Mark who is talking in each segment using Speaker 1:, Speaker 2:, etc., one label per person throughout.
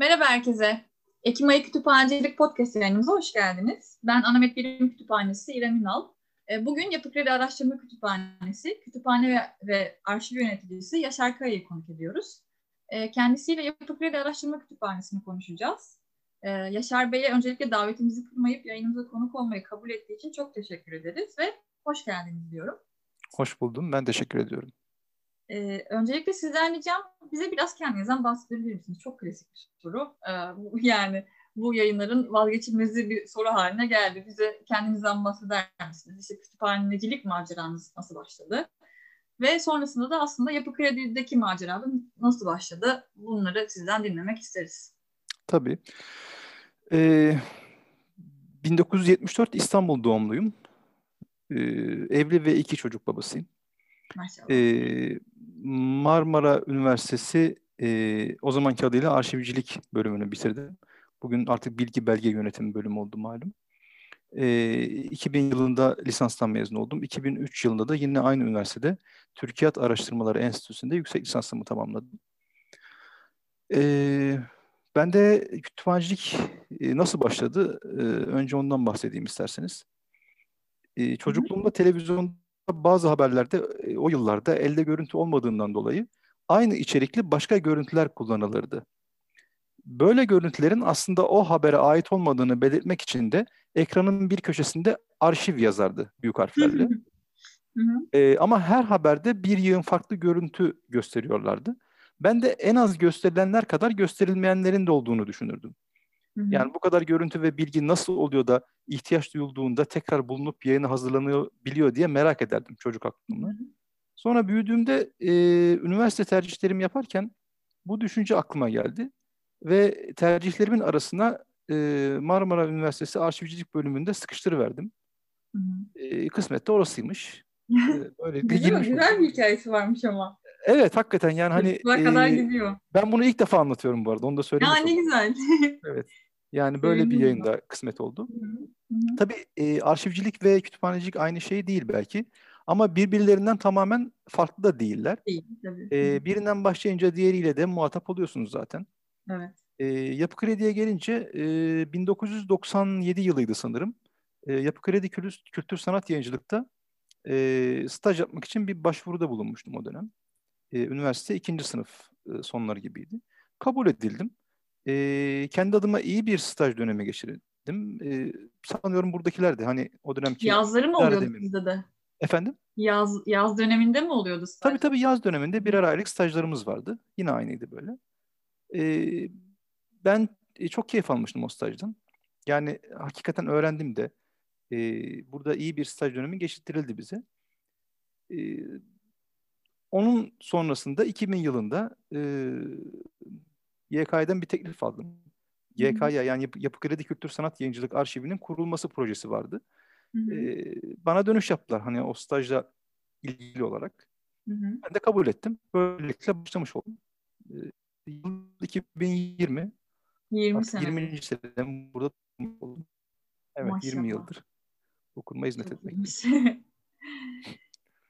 Speaker 1: Merhaba herkese. Ekim ayı Kütüphanecilik Podcast yayınımıza hoş geldiniz. Ben Anamet Bilim Kütüphanesi İrem Ünal. E, bugün Yapı Kredi Araştırma Kütüphanesi, Kütüphane ve, Arşiv Yöneticisi Yaşar Kaya'yı konuk ediyoruz. E, kendisiyle Yapı Kredi Araştırma Kütüphanesi'ni konuşacağız. E, Yaşar Bey'e öncelikle davetimizi kırmayıp yayınımıza konuk olmayı kabul ettiği için çok teşekkür ederiz ve hoş geldiniz diyorum.
Speaker 2: Hoş buldum. Ben teşekkür ediyorum.
Speaker 1: Ee, öncelikle sizden ricam bize biraz kendinizden bahsedebilir misiniz? Çok klasik bir soru. Ee, bu, yani bu yayınların vazgeçilmezi bir soru haline geldi. Bize kendinizden bahseder misiniz? İşte kütüphanecilik maceranız nasıl başladı? Ve sonrasında da aslında Yapı Kredi'deki macera nasıl başladı? Bunları sizden dinlemek isteriz.
Speaker 2: Tabii. Ee, 1974 İstanbul doğumluyum. Ee, evli ve iki çocuk babasıyım.
Speaker 1: Maşallah.
Speaker 2: Ee, Marmara Üniversitesi e, o zamanki adıyla arşivcilik bölümünü bitirdim. Bugün artık bilgi belge yönetimi bölümü oldu malum. E, 2000 yılında lisanstan mezun oldum. 2003 yılında da yine aynı üniversitede Türkiyat Araştırmaları Enstitüsü'nde yüksek lisansımı tamamladım. E, ben de kütüphanecilik e, nasıl başladı? E, önce ondan bahsedeyim isterseniz. E, çocukluğumda televizyonda bazı haberlerde e, o yıllarda elde görüntü olmadığından dolayı aynı içerikli başka görüntüler kullanılırdı. Böyle görüntülerin aslında o habere ait olmadığını belirtmek için de ekranın bir köşesinde arşiv yazardı büyük harflerle. ee, ama her haberde bir yığın farklı görüntü gösteriyorlardı. Ben de en az gösterilenler kadar gösterilmeyenlerin de olduğunu düşünürdüm. Yani bu kadar görüntü ve bilgi nasıl oluyor da ihtiyaç duyulduğunda tekrar bulunup yayına hazırlanıyor biliyor diye merak ederdim çocuk aklımda. Sonra büyüdüğümde e, üniversite tercihlerimi yaparken bu düşünce aklıma geldi ve tercihlerimin arasına e, Marmara Üniversitesi Arşivcilik bölümünde sıkıştırıverdim. Hı E, kısmet de orasıymış.
Speaker 1: E, böyle güzel, güzel bir hikayesi varmış ama.
Speaker 2: Evet hakikaten yani hani
Speaker 1: e, kadar gidiyor.
Speaker 2: Ben bunu ilk defa anlatıyorum bu arada. Onu da söyleyeyim.
Speaker 1: Ya ne güzel.
Speaker 2: evet. Yani böyle bir yayında kısmet oldu. Tabii e, arşivcilik ve kütüphanecilik aynı şey değil belki. Ama birbirlerinden tamamen farklı da değiller.
Speaker 1: Değil tabii.
Speaker 2: E, birinden başlayınca diğeriyle de muhatap oluyorsunuz zaten.
Speaker 1: Evet.
Speaker 2: E, Yapı Kredi'ye gelince e, 1997 yılıydı sanırım. E, Yapı Kredi Kültür, Kültür Sanat Yayıncılık'ta e, staj yapmak için bir başvuruda bulunmuştum o dönem. E, üniversite ikinci sınıf e, sonları gibiydi. Kabul edildim. E, kendi adıma iyi bir staj dönemi geçirdim. E, sanıyorum buradakiler de hani o dönemki...
Speaker 1: Yazları mı oluyordu sizde de?
Speaker 2: Efendim?
Speaker 1: Yaz, yaz döneminde mi oluyordu
Speaker 2: staj? Tabii tabii yaz döneminde birer aylık stajlarımız vardı. Yine aynıydı böyle. E, ben e, çok keyif almıştım o stajdan. Yani hakikaten öğrendim de. E, burada iyi bir staj dönemi geçirtildi bize. E, onun sonrasında 2000 yılında e, YK'den bir teklif aldım. YK'ya yani Yapı, Yapı Kredi Kültür Sanat Yayıncılık Arşivi'nin kurulması projesi vardı. Hı hı. Ee, bana dönüş yaptılar hani o stajla ilgili olarak. Hı hı. Ben de kabul ettim. Böylelikle başlamış oldum. Ee, yıl 2020.
Speaker 1: 20 sene.
Speaker 2: 20. senem burada oldum. Evet Maşallah. 20 yıldır bu kuruma hizmet etmekteyim.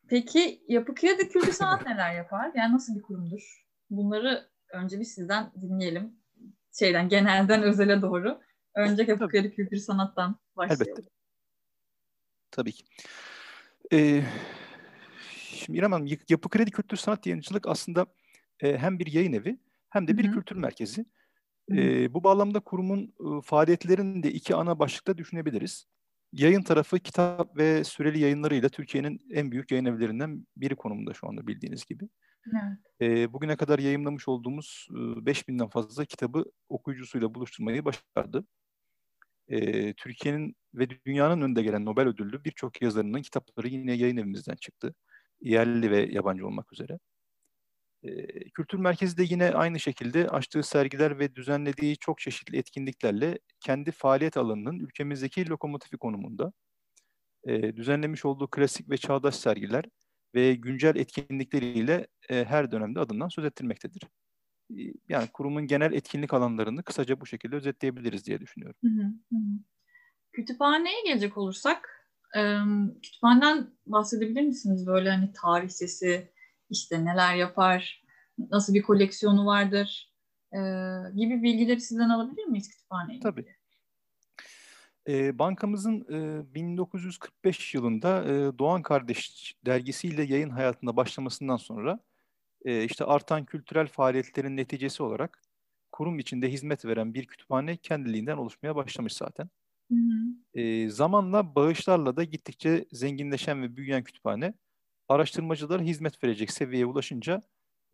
Speaker 1: Peki Yapı Kredi Kültür Sanat neler yapar? Yani nasıl bir kurumdur? Bunları önce bir sizden dinleyelim. Şeyden genelden özele doğru. Önce Yapı Kredi Kültür Sanat'tan başlayalım. Elbette.
Speaker 2: Tabii ki. Ee, şimdi İrem Hanım, Yapı Kredi Kültür Sanat Yayıncılık aslında e, hem bir yayın evi hem de bir Hı-hı. kültür merkezi. E, bu bağlamda kurumun e, faaliyetlerini de iki ana başlıkta düşünebiliriz. Yayın tarafı kitap ve süreli yayınlarıyla Türkiye'nin en büyük yayın evlerinden biri konumunda şu anda bildiğiniz gibi.
Speaker 1: Evet.
Speaker 2: E, bugüne kadar yayınlamış olduğumuz e, 5000'den fazla kitabı okuyucusuyla buluşturmayı başardı. E, Türkiye'nin ve dünyanın önde gelen Nobel ödüllü birçok yazarının kitapları yine yayın evimizden çıktı. Yerli ve yabancı olmak üzere. E, Kültür Merkezi de yine aynı şekilde açtığı sergiler ve düzenlediği çok çeşitli etkinliklerle kendi faaliyet alanının ülkemizdeki lokomotifi konumunda. E, düzenlemiş olduğu klasik ve çağdaş sergiler ve güncel etkinlikleriyle e, her dönemde adından söz ettirmektedir. E, yani kurumun genel etkinlik alanlarını kısaca bu şekilde özetleyebiliriz diye düşünüyorum.
Speaker 1: Hı hı hı. Kütüphaneye gelecek olursak, e, kütüphaneden bahsedebilir misiniz? Böyle hani tarih sesi, işte neler yapar, nasıl bir koleksiyonu vardır? e, gibi bilgileri sizden alabilir miyiz kütüphaneyle?
Speaker 2: Tabii. E, bankamızın e, 1945 yılında e, Doğan Kardeş dergisiyle yayın hayatına başlamasından sonra e, işte artan kültürel faaliyetlerin neticesi olarak kurum içinde hizmet veren bir kütüphane kendiliğinden oluşmaya başlamış zaten. Hı hı. E, zamanla bağışlarla da gittikçe zenginleşen ve büyüyen kütüphane araştırmacılara hizmet verecek seviyeye ulaşınca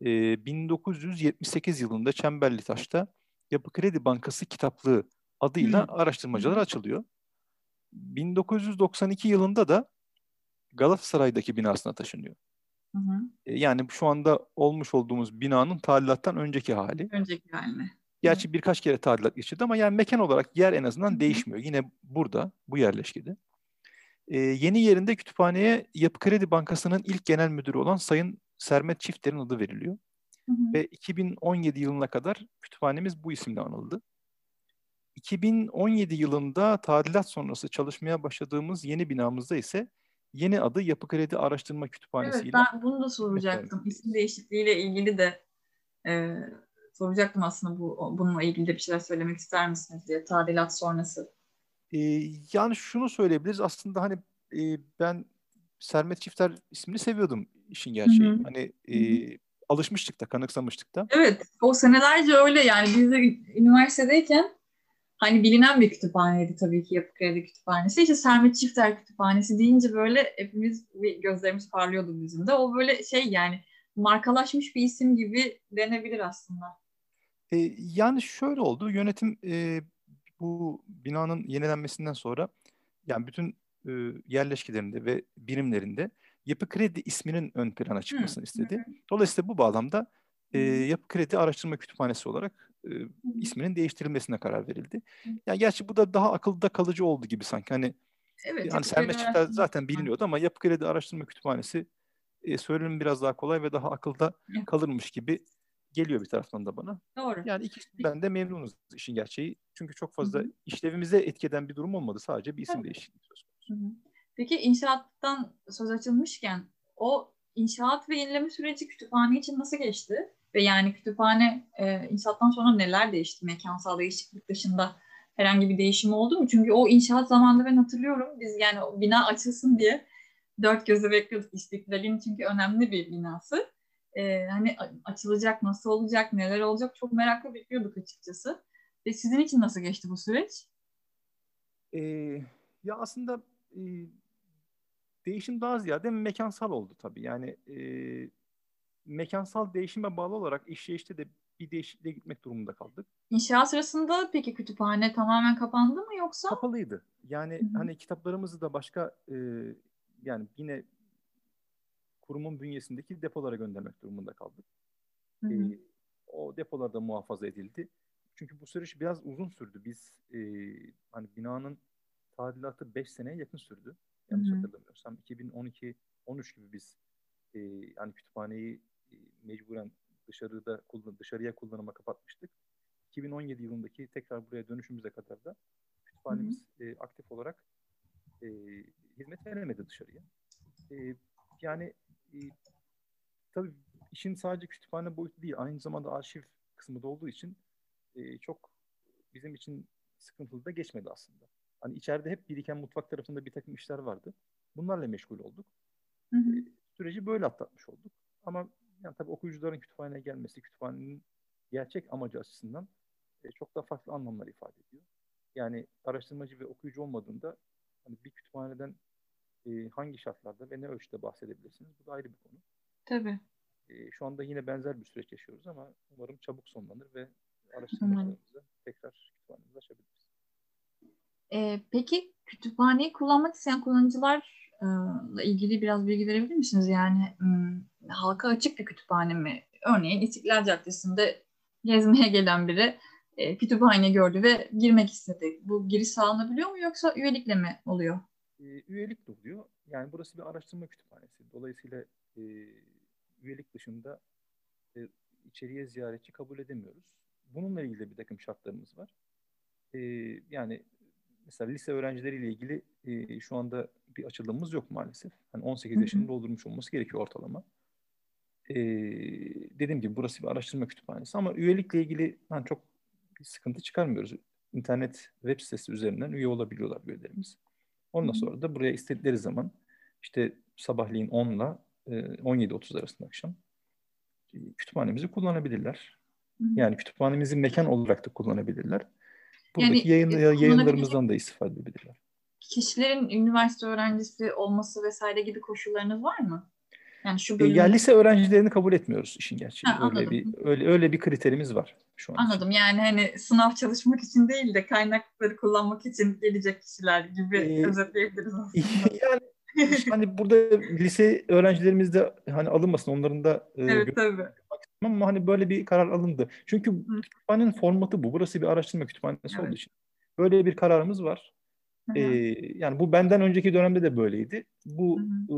Speaker 2: e, 1978 yılında Çemberli Taş'ta Yapı Kredi Bankası kitaplığı adıyla hı. araştırmacılar açılıyor. 1992 yılında da Galatasaray'daki binasına taşınıyor. Hı hı. E, yani şu anda olmuş olduğumuz binanın tadilattan önceki hali.
Speaker 1: Önceki haline.
Speaker 2: Gerçi birkaç kere tadilat geçirdi ama yani mekan olarak yer en azından Hı-hı. değişmiyor. Yine burada, bu yerleşkede. Ee, yeni yerinde kütüphaneye Yapı Kredi Bankası'nın ilk genel müdürü olan Sayın Sermet Çifter'in adı veriliyor. Hı-hı. Ve 2017 yılına kadar kütüphanemiz bu isimle anıldı. 2017 yılında tadilat sonrası çalışmaya başladığımız yeni binamızda ise yeni adı Yapı Kredi Araştırma Kütüphanesi
Speaker 1: evet, ben bunu da soracaktım. İsim değişikliğiyle ilgili de e, soracaktım aslında bu bununla ilgili de bir şeyler söylemek ister misiniz diye tadilat sonrası.
Speaker 2: Ee, yani şunu söyleyebiliriz aslında hani e, ben Sermet Çifter ismini seviyordum işin gerçeği. Hı-hı. Hani e, alışmıştık da kanıksamıştık da.
Speaker 1: Evet o senelerce öyle yani biz de üniversitedeyken hani bilinen bir kütüphaneydi tabii ki Yapı Kredi Kütüphanesi. İşte Sermet Çifter Kütüphanesi deyince böyle hepimiz bir gözlerimiz parlıyordu bizim de. O böyle şey yani markalaşmış bir isim gibi denebilir aslında.
Speaker 2: E, yani şöyle oldu. Yönetim e, bu binanın yenilenmesinden sonra yani bütün e, yerleşkelerinde ve birimlerinde Yapı Kredi isminin ön plana çıkmasını hı, istedi. Hı. Dolayısıyla bu bağlamda e, Yapı Kredi Araştırma Kütüphanesi olarak e, isminin değiştirilmesine karar verildi. Yani gerçi bu da daha akılda kalıcı oldu gibi sanki. Hani Evet, yani Sermet Çifter zaten biliniyordu ama Yapı Kredi Araştırma Kütüphanesi e, söylenim biraz daha kolay ve daha akılda kalırmış gibi geliyor bir taraftan da bana.
Speaker 1: Doğru.
Speaker 2: Yani ikisinden de memnunuz işin gerçeği. Çünkü çok fazla Hı-hı. işlevimize etkeden bir durum olmadı. Sadece bir isim değişikliği söz konusu.
Speaker 1: Peki inşaattan söz açılmışken o inşaat ve yenileme süreci kütüphane için nasıl geçti? Ve yani kütüphane e, inşaattan sonra neler değişti? Mekansal değişiklik dışında herhangi bir değişim oldu mu? Çünkü o inşaat zamanında ben hatırlıyorum. Biz yani o bina açılsın diye dört gözle bekliyorduk. İstiklal'in çünkü önemli bir binası e, hani açılacak, nasıl olacak, neler olacak çok merakla bekliyorduk açıkçası. Ve sizin için nasıl geçti bu süreç?
Speaker 2: Ee, ya aslında e, değişim daha ziyade mekansal oldu tabii. Yani e, mekansal değişime bağlı olarak işleyişte de bir değişikliğe gitmek durumunda kaldık.
Speaker 1: İnşaat sırasında peki kütüphane tamamen kapandı mı yoksa?
Speaker 2: Kapalıydı. Yani Hı-hı. hani kitaplarımızı da başka e, yani yine kurumun bünyesindeki depolara göndermek durumunda kaldık. Hı hı. E, o depolarda muhafaza edildi. Çünkü bu süreç biraz uzun sürdü. Biz e, hani binanın tadilatı 5 seneye yakın sürdü. Yanlış hı hı. hatırlamıyorsam 2012 13 gibi biz e, hani kütüphaneyi mecburen dışarıda kullan dışarıya kullanıma kapatmıştık. 2017 yılındaki tekrar buraya dönüşümüze kadar da kütüphanemiz. E, aktif olarak e, hizmet veremedi dışarıya. E, yani e, tabii işin sadece kütüphane boyutu değil, aynı zamanda arşiv kısmı da olduğu için e, çok bizim için sıkıntılı da geçmedi aslında. Hani içeride hep biriken mutfak tarafında bir takım işler vardı. Bunlarla meşgul olduk. Hı hı. E, süreci böyle atlatmış olduk. Ama yani tabii okuyucuların kütüphaneye gelmesi, kütüphanenin gerçek amacı açısından e, çok da farklı anlamlar ifade ediyor. Yani araştırmacı ve okuyucu olmadığında hani bir kütüphaneden e, hangi şartlarda ve ne ölçüde bahsedebilirsiniz? Bu da ayrı bir konu.
Speaker 1: Tabii.
Speaker 2: E, şu anda yine benzer bir süreç yaşıyoruz ama umarım çabuk sonlanır ve araştırmalarımızı tekrar kütüphanemize açabiliriz.
Speaker 1: E, peki kütüphaneyi kullanmak isteyen kullanıcılarla ilgili biraz bilgi verebilir misiniz? Yani m, halka açık bir kütüphane mi? Örneğin İstiklal Caddesi'nde gezmeye gelen biri e, kütüphane gördü ve girmek istedi. Bu giriş sağlanabiliyor mu yoksa üyelikle mi oluyor?
Speaker 2: e, üyelik de oluyor. Yani burası bir araştırma kütüphanesi. Dolayısıyla e, üyelik dışında e, içeriye ziyaretçi kabul edemiyoruz. Bununla ilgili bir takım şartlarımız var. E, yani mesela lise öğrencileriyle ilgili e, şu anda bir açılımımız yok maalesef. Hani 18 yaşını doldurmuş olması gerekiyor ortalama. E, dediğim gibi burası bir araştırma kütüphanesi ama üyelikle ilgili ben çok bir sıkıntı çıkarmıyoruz. İnternet web sitesi üzerinden üye olabiliyorlar üyelerimiz. Ondan sonra da buraya istedikleri zaman işte sabahleyin 10 ile 17.30 arasında akşam e, kütüphanemizi kullanabilirler. Yani kütüphanemizi mekan olarak da kullanabilirler. Buradaki yani, yayın, yayınlarımızdan da istifade edebilirler.
Speaker 1: Kişilerin üniversite öğrencisi olması vesaire gibi koşullarınız var mı?
Speaker 2: Yani şu bölümde... Ya lise öğrencilerini kabul etmiyoruz işin gerçeği. Ha, öyle bir öyle öyle bir kriterimiz var şu an.
Speaker 1: Anladım. Yani hani sınav çalışmak için değil de kaynakları kullanmak için gelecek kişiler gibi ee, özetleyebiliriz aslında.
Speaker 2: yani hani burada lise öğrencilerimiz de hani alınmasın onların da
Speaker 1: e, Evet tabii.
Speaker 2: Ama hani böyle bir karar alındı. Çünkü kütüphanenin formatı bu. Burası bir araştırma kütüphanesi evet. olduğu için. Böyle bir kararımız var. Ee, yani bu benden önceki dönemde de böyleydi. Bu e,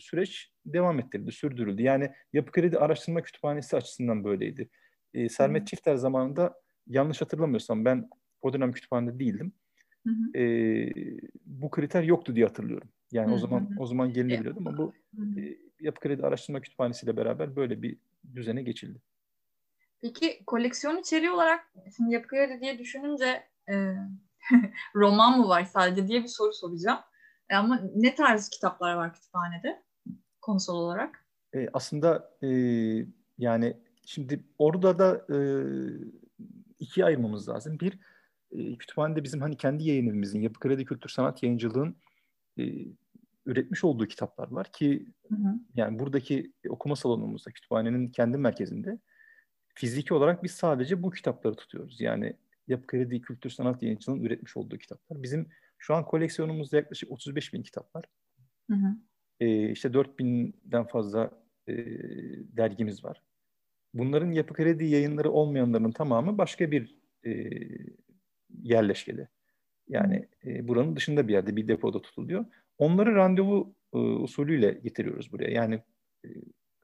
Speaker 2: süreç devam ettirildi, sürdürüldü. Yani Yapı Kredi Araştırma Kütüphanesi açısından böyleydi. E, Sermet Çifter zamanında yanlış hatırlamıyorsam ben o dönem kütüphanede değildim. Hı hı. E, bu kriter yoktu diye hatırlıyorum. Yani hı hı. o zaman o zaman gelinebiliyordu ama bu e, Yapı Kredi Araştırma Kütüphanesi ile beraber böyle bir düzene geçildi.
Speaker 1: Peki koleksiyon içeriği olarak şimdi Yapı Kredi diye düşününce e, roman mı var sadece diye bir soru soracağım. E, ama ne tarz kitaplar var kütüphanede konsol olarak?
Speaker 2: E, aslında e, yani şimdi orada da e, ikiye ayırmamız lazım. Bir, e, kütüphanede bizim hani kendi yayın evimizin, Yapı Kredi Kültür Sanat Yayıncılığın e, üretmiş olduğu kitaplar var ki hı hı. yani buradaki okuma salonumuzda, kütüphanenin kendi merkezinde fiziki olarak biz sadece bu kitapları tutuyoruz. Yani Yapı Kredi Kültür Sanat Yayıncılığı'nın üretmiş olduğu kitaplar. Bizim şu an koleksiyonumuzda yaklaşık 35 bin kitap var. Hı hı. E, işte 4 binden fazla e, dergimiz var. Bunların Yapı Kredi yayınları olmayanların tamamı başka bir e, yerleşkede. Yani e, buranın dışında bir yerde bir depoda tutuluyor. Onları randevu e, usulüyle getiriyoruz buraya. Yani e,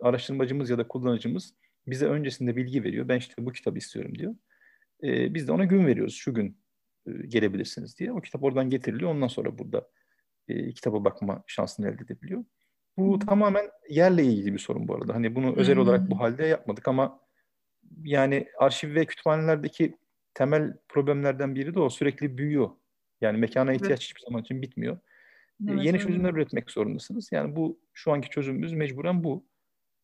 Speaker 2: araştırmacımız ya da kullanıcımız bize öncesinde bilgi veriyor. Ben işte bu kitabı istiyorum diyor. E, biz de ona gün veriyoruz. Şu gün e, gelebilirsiniz diye. O kitap oradan getiriliyor. Ondan sonra burada e, kitaba bakma şansını elde edebiliyor. Bu hmm. tamamen yerle ilgili bir sorun bu arada. Hani bunu özel hmm. olarak bu halde yapmadık ama yani arşiv ve kütüphanelerdeki temel problemlerden biri de o sürekli büyüyor. Yani mekana ihtiyaç evet. hiçbir zaman için bitmiyor. Evet, Yeni çözümler üretmek zorundasınız. Yani bu şu anki çözümümüz mecburen bu.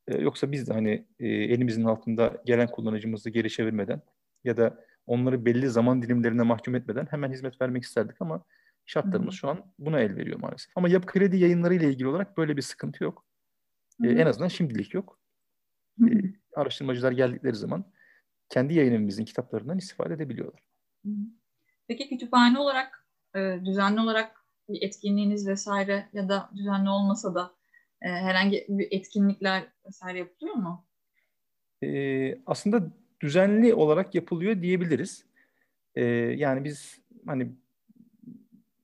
Speaker 2: Ee, yoksa biz de hani e, elimizin altında gelen kullanıcımızı geri çevirmeden ya da onları belli zaman dilimlerine mahkum etmeden hemen hizmet vermek isterdik ama şartlarımız Hı-hı. şu an buna el veriyor maalesef. Ama yapı kredi yayınları ile ilgili olarak böyle bir sıkıntı yok. Ee, en azından şimdilik yok. Ee, araştırmacılar geldikleri zaman kendi yayın kitaplarından istifade edebiliyorlar.
Speaker 1: Peki kütüphane olarak e, düzenli olarak bir etkinliğiniz vesaire ya da düzenli olmasa da e, herhangi bir etkinlikler vesaire yapılıyor mu?
Speaker 2: Ee, aslında düzenli olarak yapılıyor diyebiliriz. Ee, yani biz hani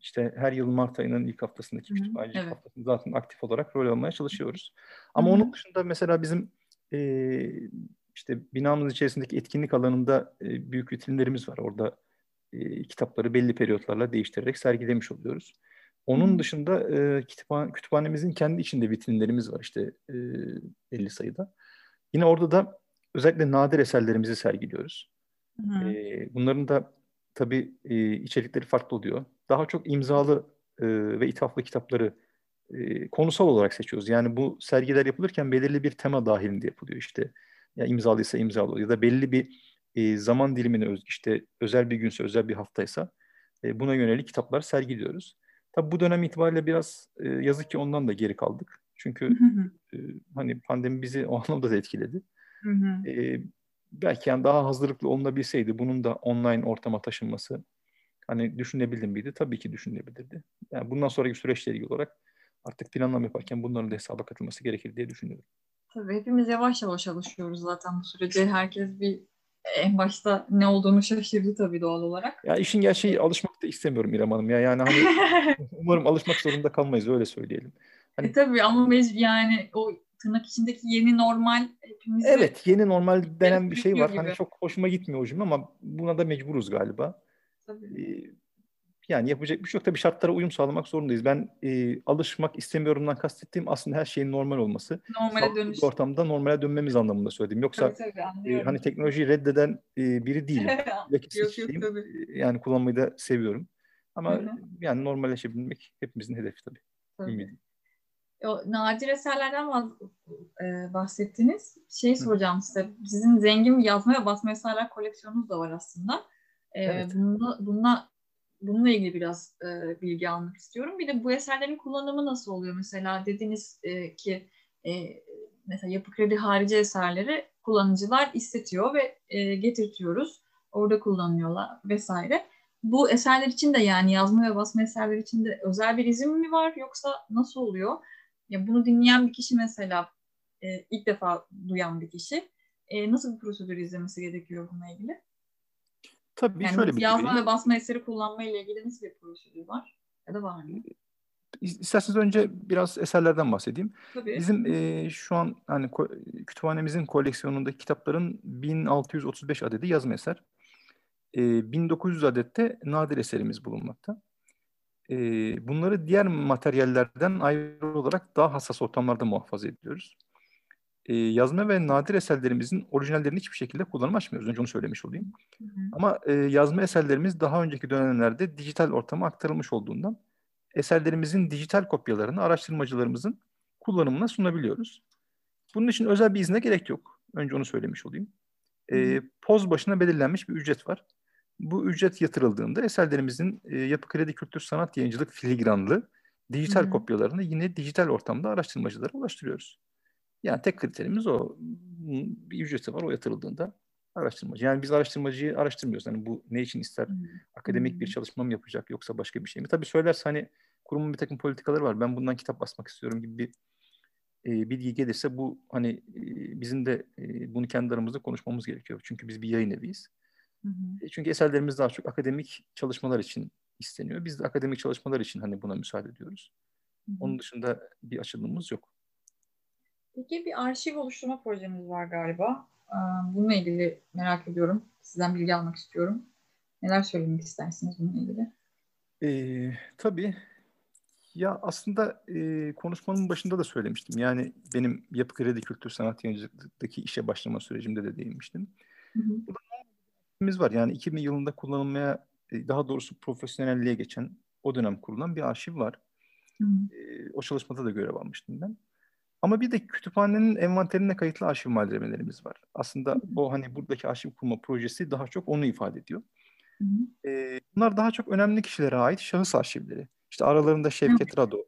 Speaker 2: işte her yıl Mart ayının ilk haftasındaki kütüphanecilik evet. haftasında zaten aktif olarak rol almaya çalışıyoruz. Ama Hı-hı. onun dışında mesela bizim e, işte binamız içerisindeki etkinlik alanında e, büyük vitrinlerimiz var. Orada e, kitapları belli periyotlarla değiştirerek sergilemiş oluyoruz. Onun dışında e, kütüphane, kütüphanemizin kendi içinde vitrinlerimiz var işte e, 50 sayıda. Yine orada da özellikle nadir eserlerimizi sergiliyoruz. E, bunların da tabii e, içerikleri farklı oluyor. Daha çok imzalı e, ve ithaflı kitapları e, konusal olarak seçiyoruz. Yani bu sergiler yapılırken belirli bir tema dahilinde yapılıyor işte. Ya imzalıysa imzalı ya da belli bir e, zaman dilimine özgü işte özel bir günse özel bir haftaysa e, buna yönelik kitaplar sergiliyoruz. Tabi bu dönem itibariyle biraz e, yazık ki ondan da geri kaldık. Çünkü e, hani pandemi bizi o anlamda da etkiledi. Hı hı. E, belki yani daha hazırlıklı olunabilseydi bunun da online ortama taşınması hani düşünebildim miydi? Tabii ki düşünebilirdi. Yani bundan sonraki süreçle ilgili olarak artık planlama yaparken bunların da hesaba katılması gerekir diye düşünüyorum.
Speaker 1: Tabii hepimiz yavaş yavaş alışıyoruz zaten bu sürece. Herkes bir en başta ne olduğunu şaşırdı tabii doğal olarak.
Speaker 2: Ya işin gerçeği alışmak da istemiyorum İrem Hanım ya. Yani hani umarım alışmak zorunda kalmayız öyle söyleyelim. Hani...
Speaker 1: E tabii ama mecbur yani o tırnak içindeki yeni normal hepimiz.
Speaker 2: Evet yeni normal denen bir şey var. Hani gibi. Hani çok hoşuma gitmiyor o cümle ama buna da mecburuz galiba. Tabii. Ee, yani yapacak bir şey yok. Tabii şartlara uyum sağlamak zorundayız. Ben e, alışmak istemiyorumdan kastettiğim aslında her şeyin normal olması.
Speaker 1: Normale dönüş.
Speaker 2: Ortamda normale dönmemiz anlamında söyledim. Yoksa
Speaker 1: Tabii, tabii,
Speaker 2: e, hani teknolojiyi reddeden e, biri değilim.
Speaker 1: Yok yok
Speaker 2: şeyim,
Speaker 1: tabii.
Speaker 2: e, yani kullanmayı da seviyorum. Ama
Speaker 1: Hı hı.
Speaker 2: yani normalleşebilmek hepimizin hedefi tabii.
Speaker 1: tabii.
Speaker 2: Ümidi.
Speaker 1: O nadir eserlerden e, bahsettiniz. Şey soracağım size. Sizin zengin bir yazma ve basma eserler koleksiyonunuz da var aslında. E,
Speaker 2: Evet.
Speaker 1: bununla, bununla, bununla ilgili biraz e, bilgi almak istiyorum. Bir de bu eserlerin kullanımı nasıl oluyor? Mesela dediniz e, ki e, mesela yapı kredi harici eserleri kullanıcılar istetiyor ve e, getirtiyoruz. Orada kullanıyorlar vesaire. Bu eserler için de yani yazma ve basma eserler için de özel bir izin mi var yoksa nasıl oluyor? Ya bunu dinleyen bir kişi mesela e, ilk defa duyan bir kişi e, nasıl bir prosedür izlemesi gerekiyor bununla ilgili?
Speaker 2: Tabii
Speaker 1: Yani
Speaker 2: şöyle bir
Speaker 1: yazma ve basma eseri kullanma ile ilgili nasıl bir prosedür var? Ya da var mı?
Speaker 2: İsterseniz önce biraz eserlerden bahsedeyim.
Speaker 1: Tabii.
Speaker 2: Bizim e, şu an hani ko- kütüphanemizin koleksiyonundaki kitapların 1635 adedi yazma eser. E, 1900 adette nadir eserimiz bulunmakta. E, bunları diğer materyallerden ayrı olarak daha hassas ortamlarda muhafaza ediyoruz. E, yazma ve nadir eserlerimizin orijinallerini hiçbir şekilde kullanım açmıyoruz. Önce onu söylemiş olayım.
Speaker 1: Hı hı.
Speaker 2: Ama e, yazma eserlerimiz daha önceki dönemlerde dijital ortama aktarılmış olduğundan eserlerimizin dijital kopyalarını araştırmacılarımızın kullanımına sunabiliyoruz. Bunun için özel bir izne gerek yok. Önce onu söylemiş olayım. E, poz başına belirlenmiş bir ücret var. Bu ücret yatırıldığında eserlerimizin e, Yapı Kredi Kültür Sanat Yayıncılık filigranlı dijital
Speaker 1: Hı hı.
Speaker 2: kopyalarını yine dijital ortamda araştırmacılara ulaştırıyoruz. Yani tek kriterimiz o. Bir ücreti var o yatırıldığında araştırmacı. Yani biz araştırmacıyı araştırmıyoruz. Hani bu ne için ister?
Speaker 1: Hı.
Speaker 2: Akademik bir
Speaker 1: Hmm.
Speaker 2: çalışma mı yapacak yoksa başka bir şey mi? Tabii söylerse hani kurumun bir takım politikaları var. Ben bundan kitap basmak istiyorum gibi bir e, bilgi gelirse bu hani e, bizim de e, bunu kendi aramızda konuşmamız gerekiyor. Çünkü biz bir yayın eviyiz.
Speaker 1: Hı hı.
Speaker 2: E, Çünkü eserlerimiz daha çok akademik çalışmalar için isteniyor. Biz de akademik çalışmalar için hani buna müsaade ediyoruz.
Speaker 1: Hı hı.
Speaker 2: Onun dışında bir açılımımız yok.
Speaker 1: Peki bir arşiv oluşturma projeniz var galiba. Ee, Bununla ilgili merak ediyorum. Sizden bilgi almak istiyorum. Neler söylemek istersiniz bununla ilgili?
Speaker 2: Ee, tabii. Ya aslında e, konuşmanın başında da söylemiştim. Yani benim Yapı Kredi Kültür Sanat Yayıncılık'taki işe başlama sürecimde de değinmiştim.
Speaker 1: Hı hı.
Speaker 2: Biz var yani 2000 yılında kullanılmaya e, daha doğrusu profesyonelliğe geçen o dönem kurulan bir arşiv var.
Speaker 1: Hı.
Speaker 2: E, o çalışmada da görev almıştım ben. Ama bir de kütüphanenin envanterine kayıtlı arşiv malzemelerimiz var. Aslında o hani buradaki arşiv kurma projesi daha çok onu ifade ediyor.
Speaker 1: Hı hı.
Speaker 2: E, bunlar daha çok önemli kişilere ait şahıs arşivleri. İşte aralarında Şevket Rado,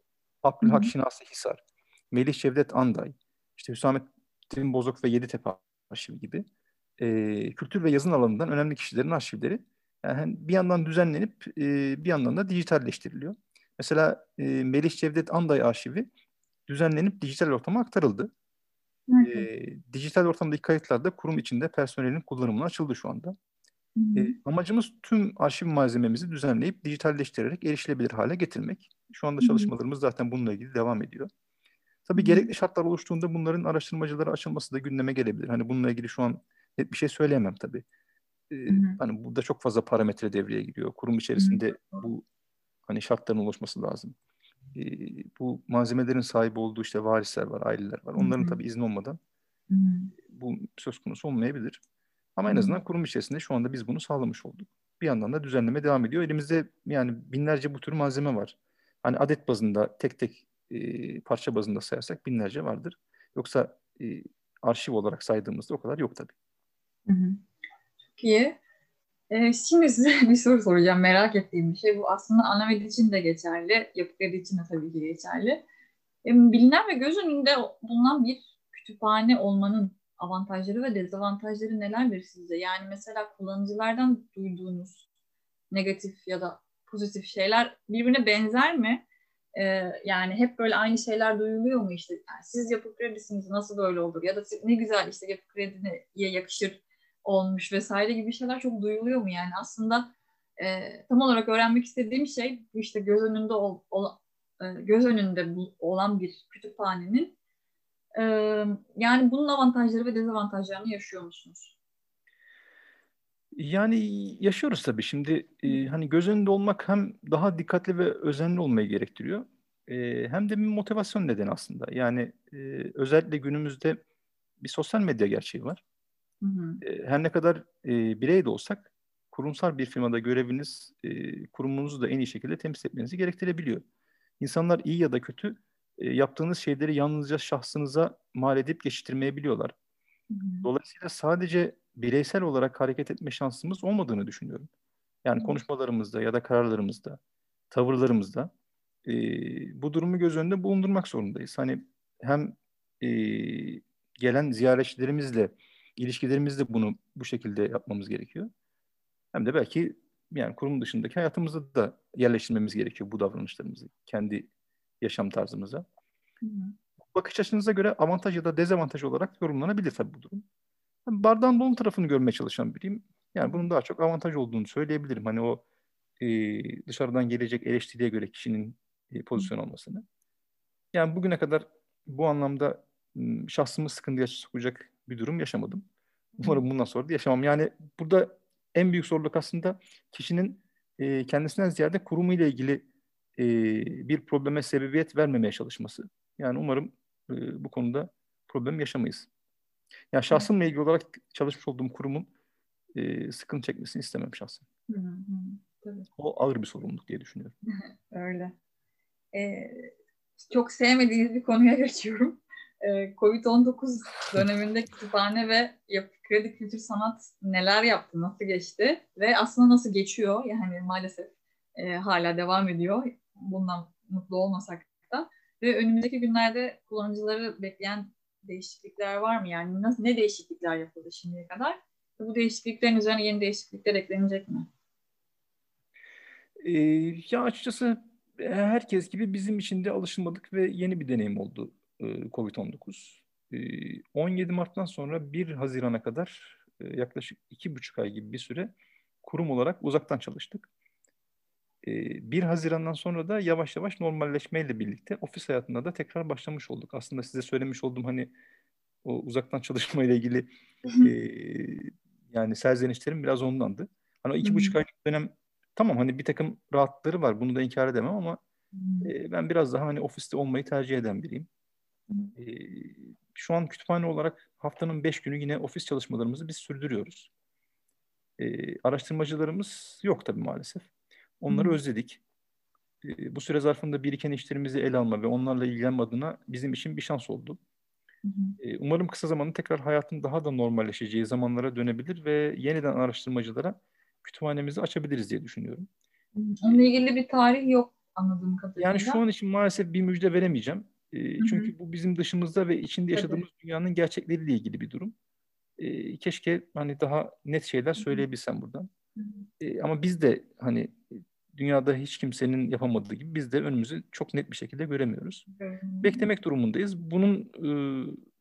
Speaker 2: Abdülhak. Şinasi Hisar, Melih Cevdet Anday, işte Hüsamettin Bozok ve Yeditepe arşivi gibi e, kültür ve yazın alanından önemli kişilerin arşivleri yani bir yandan düzenlenip e, bir yandan da dijitalleştiriliyor. Mesela e, Melih Cevdet Anday arşivi düzenlenip dijital ortama aktarıldı.
Speaker 1: Hı hı.
Speaker 2: E, dijital ortamdaki kayıtlar da kurum içinde personelin kullanımına açıldı şu anda.
Speaker 1: Hı.
Speaker 2: E, amacımız tüm arşiv malzememizi düzenleyip dijitalleştirerek erişilebilir hale getirmek. Şu anda çalışmalarımız zaten bununla ilgili devam ediyor. Tabii gerekli şartlar oluştuğunda bunların araştırmacılara açılması da gündeme gelebilir. Hani bununla ilgili şu an net bir şey söyleyemem tabii. E,
Speaker 1: Hı hı.
Speaker 2: hani burada çok fazla parametre devreye giriyor. Kurum içerisinde bu hani şartların oluşması lazım. E, bu malzemelerin sahibi olduğu işte varisler var, aileler var. Onların
Speaker 1: Hı hı.
Speaker 2: tabii izni olmadan
Speaker 1: Hı hı.
Speaker 2: bu söz konusu olmayabilir. Ama en
Speaker 1: Hı.
Speaker 2: azından kurum içerisinde şu anda biz bunu sağlamış olduk. Bir yandan da düzenleme devam ediyor. Elimizde yani binlerce bu tür malzeme var. Hani adet bazında tek tek e, parça bazında sayarsak binlerce vardır. Yoksa e, arşiv olarak saydığımızda o kadar yok tabii.
Speaker 1: Çok iyi. Ee, şimdi size bir soru soracağım. Merak ettiğim bir şey. Bu aslında Anamed için de geçerli. Yapı Kredi için de tabii ki geçerli. Ee, bilinen ve göz önünde bulunan bir kütüphane olmanın avantajları ve dezavantajları nelerdir sizce? Yani mesela kullanıcılardan duyduğunuz negatif ya da pozitif şeyler birbirine benzer mi? Ee, yani hep böyle aynı şeyler duyuluyor mu işte? Yani siz yapı kredisiniz nasıl böyle olur? Ya da ne güzel işte yapı kredine yakışır olmuş vesaire gibi şeyler çok duyuluyor mu? Yani aslında e, tam olarak öğrenmek istediğim şey işte göz önünde ol, ol- e, göz önünde bu- olan bir kütüphanenin e, yani bunun avantajları ve dezavantajlarını yaşıyor musunuz?
Speaker 2: Yani yaşıyoruz tabii. Şimdi e, hani göz önünde olmak hem daha dikkatli ve özenli olmayı gerektiriyor. E, hem de bir motivasyon nedeni aslında. Yani e, özellikle günümüzde bir sosyal medya gerçeği var. Hı hı. E, her ne kadar e, birey de olsak kurumsal bir firmada göreviniz e, kurumunuzu da en iyi şekilde temsil etmenizi gerektirebiliyor. İnsanlar iyi ya da kötü e, yaptığınız şeyleri yalnızca şahsınıza mal edip geçiştirmeyebiliyorlar. Hı hı. Dolayısıyla sadece bireysel olarak hareket etme şansımız olmadığını düşünüyorum. Yani hı. konuşmalarımızda ya da kararlarımızda, tavırlarımızda e, bu durumu göz önünde bulundurmak zorundayız. Hani hem e, gelen ziyaretçilerimizle ilişkilerimizde bunu bu şekilde yapmamız gerekiyor. Hem de belki yani kurum dışındaki hayatımızda da yerleştirmemiz gerekiyor bu davranışlarımızı kendi yaşam tarzımıza. Hı hı. Bakış açınıza göre avantaj ya da dezavantaj olarak yorumlanabilir tabii bu durum. Ben bardağın dolu tarafını görmeye çalışan biriyim. Yani bunun daha çok avantaj olduğunu söyleyebilirim. Hani o e, dışarıdan gelecek eleştiriye göre kişinin e, pozisyon almasını. Yani bugüne kadar bu anlamda şahsımı sıkıntıya sokacak bir durum yaşamadım. Umarım bundan sonra da yaşamam. Yani burada en büyük zorluk aslında kişinin e, kendisinden ziyade kurumu ile ilgili e, bir probleme sebebiyet vermemeye çalışması. Yani umarım e, bu konuda problem yaşamayız. Yani şahsımla ilgili olarak çalışmış olduğum kurumun e, sıkıntı çekmesini istemem şahsen. Hı hı, tabii. O ağır bir sorumluluk diye düşünüyorum.
Speaker 1: Öyle. Ee, çok sevmediğiniz bir konuya geçiyorum. Ee, Covid-19 döneminde kütüphane ve kredi kültür sanat neler yaptı, nasıl geçti ve aslında nasıl geçiyor? Yani maalesef e, hala devam ediyor. Bundan mutlu olmasak da. Ve önümüzdeki günlerde kullanıcıları bekleyen değişiklikler var mı? Yani nasıl, ne değişiklikler yapıldı şimdiye kadar? Bu değişikliklerin üzerine yeni değişiklikler eklenecek mi?
Speaker 2: Ee, ya açıkçası e, herkes gibi bizim için de alışılmadık ve yeni bir deneyim oldu Covid-19. 17 ee, Mart'tan sonra 1 Haziran'a kadar e, yaklaşık 2,5 ay gibi bir süre kurum olarak uzaktan çalıştık. 1 ee, Haziran'dan sonra da yavaş yavaş normalleşmeyle birlikte ofis hayatına da tekrar başlamış olduk. Aslında size söylemiş olduğum hani o uzaktan çalışma ile ilgili e, yani serzenişlerim biraz ondandı. Hani o iki buçuk aylık dönem tamam hani bir takım rahatları var bunu da inkar edemem ama e, ben biraz daha hani ofiste olmayı tercih eden biriyim. E, şu an kütüphane olarak haftanın beş günü yine ofis çalışmalarımızı biz sürdürüyoruz. E, araştırmacılarımız yok tabii maalesef. Onları Hı. özledik. E, bu süre zarfında biriken işlerimizi ele alma ve onlarla ilgilenme adına bizim için bir şans oldu. E, umarım kısa zamanda tekrar hayatın daha da normalleşeceği zamanlara dönebilir ve yeniden araştırmacılara kütüphanemizi açabiliriz diye düşünüyorum.
Speaker 1: Onunla ilgili bir tarih yok anladığım kadarıyla.
Speaker 2: Yani şu an için maalesef bir müjde veremeyeceğim. E, çünkü bu bizim dışımızda ve içinde yaşadığımız Tabii. dünyanın gerçekleriyle ilgili bir durum. E, keşke hani daha net şeyler söyleyebilsem buradan. E, ama biz de hani dünyada hiç kimsenin yapamadığı gibi biz de önümüzü çok net bir şekilde göremiyoruz. Beklemek durumundayız. Bunun e,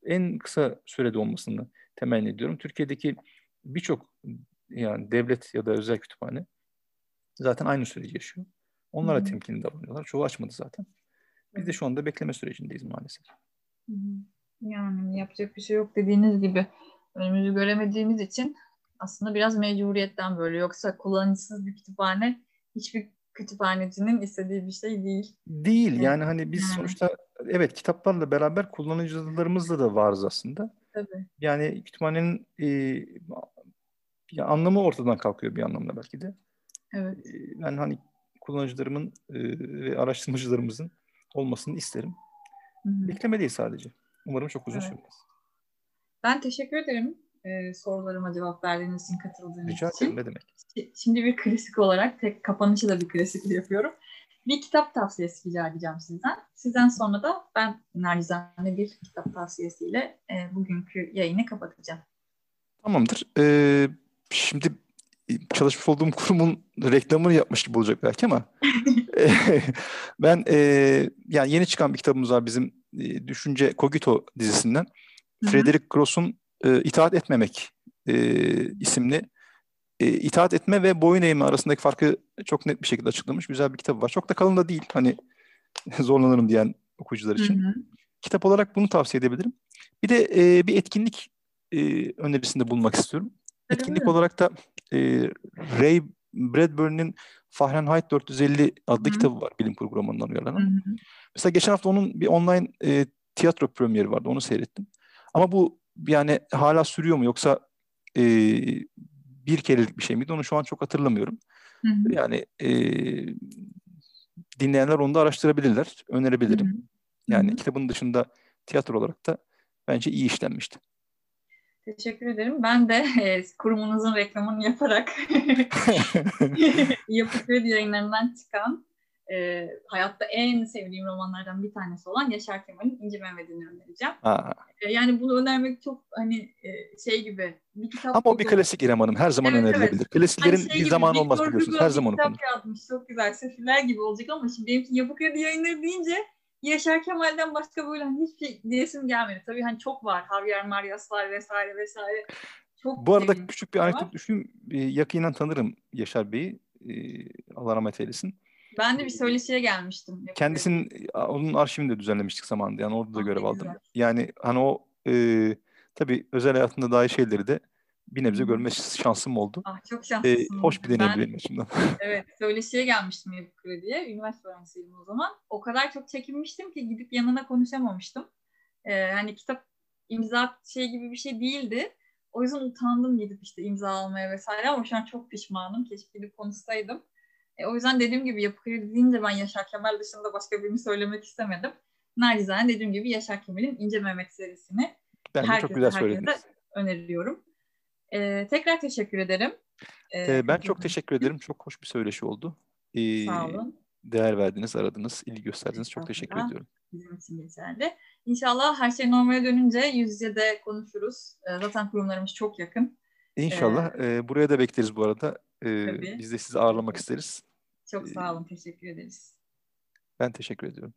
Speaker 2: en kısa sürede olmasını temenni ediyorum. Türkiye'deki birçok yani devlet ya da özel kütüphane zaten aynı süreci yaşıyor. Onlara temkinli davranıyorlar. Çoğu açmadı zaten. Biz de şu anda bekleme sürecindeyiz maalesef.
Speaker 1: Yani yapacak bir şey yok dediğiniz gibi önümüzü göremediğimiz için aslında biraz mecburiyetten böyle. Yoksa kullanıcısız bir kütüphane hiçbir kütüphanecinin istediği bir şey değil.
Speaker 2: Değil yani hani biz yani. sonuçta evet kitaplarla beraber kullanıcılarımızla da varız aslında.
Speaker 1: Tabii.
Speaker 2: Yani kütüphanenin e, ya anlamı ortadan kalkıyor bir anlamda belki de.
Speaker 1: Evet.
Speaker 2: E, ben hani kullanıcılarımın e, ve araştırmacılarımızın olmasını isterim. Hı-hı. Beklemedeyiz sadece. Umarım çok uzun evet. sürmez.
Speaker 1: Ben teşekkür ederim e, sorularıma cevap verdiğiniz için, katıldığınız Rica için.
Speaker 2: Rica ne demek.
Speaker 1: Şimdi bir klasik olarak, tek kapanışı da bir klasik yapıyorum. Bir kitap tavsiyesi rica edeceğim sizden. Sizden sonra da ben narizane bir kitap tavsiyesiyle e, bugünkü yayını kapatacağım.
Speaker 2: Tamamdır. Ee, şimdi çalışmış olduğum kurumun reklamını yapmış gibi olacak belki ama ben e, yani yeni çıkan bir kitabımız var bizim e, Düşünce Cogito dizisinden. Hı-hı. Frederick Gross'un e, itaat etmemek e, isimli e, itaat etme ve boyun eğme arasındaki farkı çok net bir şekilde açıklamış güzel bir kitap var. Çok da kalın da değil hani zorlanırım diyen okuyucular için. Hı hı. Kitap olarak bunu tavsiye edebilirim. Bir de e, bir etkinlik e, önerisinde bulunmak istiyorum. Etkinlik olarak da e, Ray Bradbury'nin Fahrenheit 450 adlı
Speaker 1: Hı.
Speaker 2: kitabı var bilim
Speaker 1: Hı
Speaker 2: uyarlanan. Mesela geçen hafta onun bir online e, tiyatro premieri vardı. Onu seyrettim. Ama bu yani hala sürüyor mu yoksa e, bir kerelik bir şey miydi? Onu şu an çok hatırlamıyorum.
Speaker 1: Hı hı.
Speaker 2: Yani e, dinleyenler onu da araştırabilirler. Önerebilirim.
Speaker 1: Hı hı.
Speaker 2: Yani
Speaker 1: Hı hı.
Speaker 2: kitabın dışında tiyatro olarak da bence iyi işlenmişti.
Speaker 1: Teşekkür ederim. Ben de e, kurumunuzun reklamını yaparak Yapı Kredi yayınlarından çıkan e, hayatta en sevdiğim romanlardan bir tanesi olan Yaşar Kemal'in İnci Mehmet'ini önereceğim. E, yani bunu önermek çok hani e, şey gibi bir kitap.
Speaker 2: Ama o bir klasik İrem Hanım. Her zaman
Speaker 1: Evet,
Speaker 2: önerilebilir.
Speaker 1: evet.
Speaker 2: Klasiklerin
Speaker 1: Hani şey
Speaker 2: bir zamanı olmaz biliyorsunuz. Her zaman
Speaker 1: kitap yazmış. Çok güzel. Sefiller gibi olacak ama şimdi benim için Yapı Kredi yayınları deyince Yaşar Kemal'den başka böyle hani hiçbir diyesim gelmedi. Tabii hani çok var. Javier Mariaslar vesaire vesaire. Çok
Speaker 2: Bu arada küçük bir anekdot. E, yakinen tanırım Yaşar Bey'i. E, Allah rahmet eylesin.
Speaker 1: Ben de bir söyleşiye gelmiştim.
Speaker 2: Kendisinin onun arşivini de düzenlemiştik zamanında. Yani orada da görev aldım. Yani hani o e, tabii özel hayatında dair şeyleri de bir nebze görme şansım oldu.
Speaker 1: Ah çok şanslısın.
Speaker 2: hoş bir deneyimdi
Speaker 1: Ben
Speaker 2: benim açımdan.
Speaker 1: evet söyleşiye gelmiştim Yapı Kredi'ye. Üniversite öğrencisiydim o zaman. O kadar çok çekinmiştim ki gidip yanına konuşamamıştım. Ee, hani kitap imza şey gibi bir şey değildi. O yüzden utandım gidip işte imza almaya vesaire ama şu an çok pişmanım. Keşke gidip konuşsaydım. E, o yüzden dediğim gibi Yapı Kredi deyince ben Yaşar Kemal dışında başka birini söylemek istemedim. Nacizane dediğim gibi Yaşar Kemal'in İnce Mehmet serisini
Speaker 2: Bence
Speaker 1: herkese,
Speaker 2: çok güzel
Speaker 1: herkese
Speaker 2: söylediniz.
Speaker 1: öneriyorum. Ee, tekrar teşekkür ederim. Ee,
Speaker 2: E, ben çok teşekkür ederim. Çok hoş bir söyleşi oldu. E,
Speaker 1: Sağ olun.
Speaker 2: değer verdiniz, aradınız, ilgi gösterdiniz. Çok teşekkür ediyorum.
Speaker 1: Bizim için geçerli. İnşallah her şey normale dönünce yüz yüze de konuşuruz. Ee, Zaten kurumlarımız çok yakın.
Speaker 2: İnşallah. E, buraya da bekleriz bu arada. E,
Speaker 1: Tabii.
Speaker 2: biz de sizi ağırlamak isteriz.
Speaker 1: Çok sağ olun. Teşekkür ederiz.
Speaker 2: Ben teşekkür ediyorum.